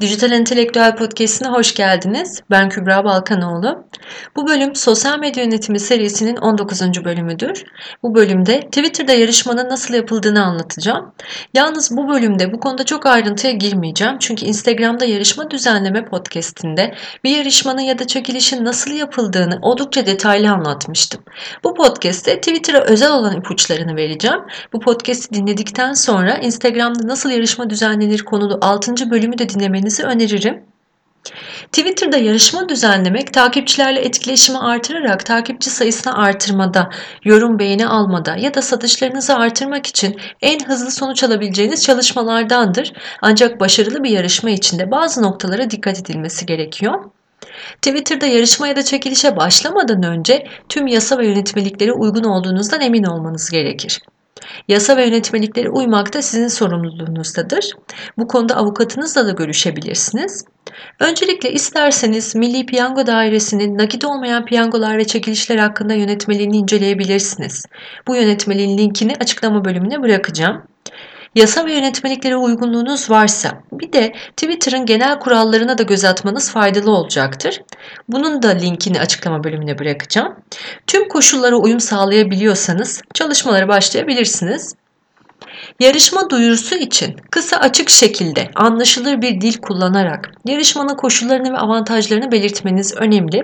Dijital Entelektüel Podcast'ine hoş geldiniz. Ben Kübra Balkanoğlu. Bu bölüm sosyal medya yönetimi serisinin 19. bölümüdür. Bu bölümde Twitter'da yarışmanın nasıl yapıldığını anlatacağım. Yalnız bu bölümde bu konuda çok ayrıntıya girmeyeceğim. Çünkü Instagram'da yarışma düzenleme podcast'inde bir yarışmanın ya da çekilişin nasıl yapıldığını oldukça detaylı anlatmıştım. Bu podcast'te Twitter'a özel olan ipuçlarını vereceğim. Bu podcast'i dinledikten sonra Instagram'da nasıl yarışma düzenlenir konulu 6. bölümü de dinlemenizi öneririm. Twitter'da yarışma düzenlemek takipçilerle etkileşimi artırarak takipçi sayısını artırmada, yorum beğeni almada ya da satışlarınızı artırmak için en hızlı sonuç alabileceğiniz çalışmalardandır. Ancak başarılı bir yarışma için de bazı noktalara dikkat edilmesi gerekiyor. Twitter'da yarışma ya da çekilişe başlamadan önce tüm yasa ve yönetmeliklere uygun olduğunuzdan emin olmanız gerekir. Yasa ve yönetmeliklere uymak da sizin sorumluluğunuzdadır. Bu konuda avukatınızla da görüşebilirsiniz. Öncelikle isterseniz Milli Piyango Dairesi'nin nakit olmayan piyangolar ve çekilişler hakkında yönetmeliğini inceleyebilirsiniz. Bu yönetmeliğin linkini açıklama bölümüne bırakacağım. Yasa ve yönetmeliklere uygunluğunuz varsa bir de Twitter'ın genel kurallarına da göz atmanız faydalı olacaktır. Bunun da linkini açıklama bölümüne bırakacağım. Tüm koşullara uyum sağlayabiliyorsanız çalışmalara başlayabilirsiniz. Yarışma duyurusu için kısa açık şekilde anlaşılır bir dil kullanarak yarışmanın koşullarını ve avantajlarını belirtmeniz önemli.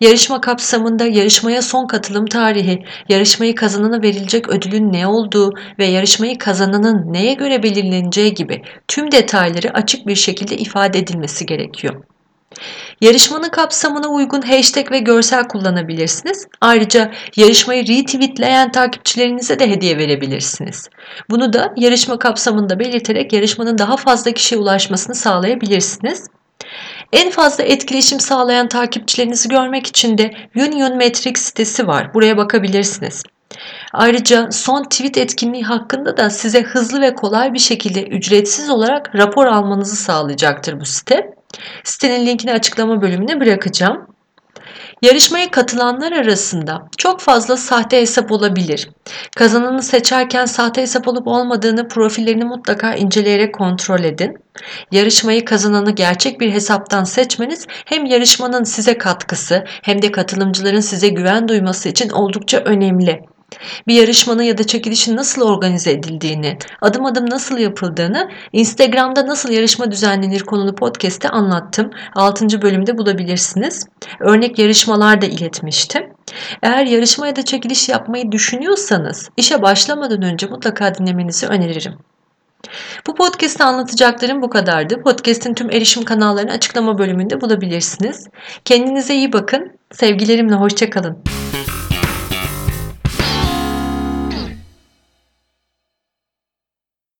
Yarışma kapsamında yarışmaya son katılım tarihi, yarışmayı kazanana verilecek ödülün ne olduğu ve yarışmayı kazananın neye göre belirleneceği gibi tüm detayları açık bir şekilde ifade edilmesi gerekiyor. Yarışmanın kapsamına uygun hashtag ve görsel kullanabilirsiniz. Ayrıca yarışmayı retweetleyen takipçilerinize de hediye verebilirsiniz. Bunu da yarışma kapsamında belirterek yarışmanın daha fazla kişiye ulaşmasını sağlayabilirsiniz. En fazla etkileşim sağlayan takipçilerinizi görmek için de Union Metrics sitesi var. Buraya bakabilirsiniz. Ayrıca son tweet etkinliği hakkında da size hızlı ve kolay bir şekilde ücretsiz olarak rapor almanızı sağlayacaktır bu site. Sitenin linkini açıklama bölümüne bırakacağım. Yarışmaya katılanlar arasında çok fazla sahte hesap olabilir. Kazananı seçerken sahte hesap olup olmadığını profillerini mutlaka inceleyerek kontrol edin. Yarışmayı kazananı gerçek bir hesaptan seçmeniz hem yarışmanın size katkısı hem de katılımcıların size güven duyması için oldukça önemli. Bir yarışmanın ya da çekilişin nasıl organize edildiğini, adım adım nasıl yapıldığını Instagram'da nasıl yarışma düzenlenir konulu podcast'te anlattım. 6. bölümde bulabilirsiniz. Örnek yarışmalar da iletmiştim. Eğer yarışma ya da çekiliş yapmayı düşünüyorsanız işe başlamadan önce mutlaka dinlemenizi öneririm. Bu podcast'te anlatacaklarım bu kadardı. Podcast'in tüm erişim kanallarını açıklama bölümünde bulabilirsiniz. Kendinize iyi bakın. Sevgilerimle hoşçakalın.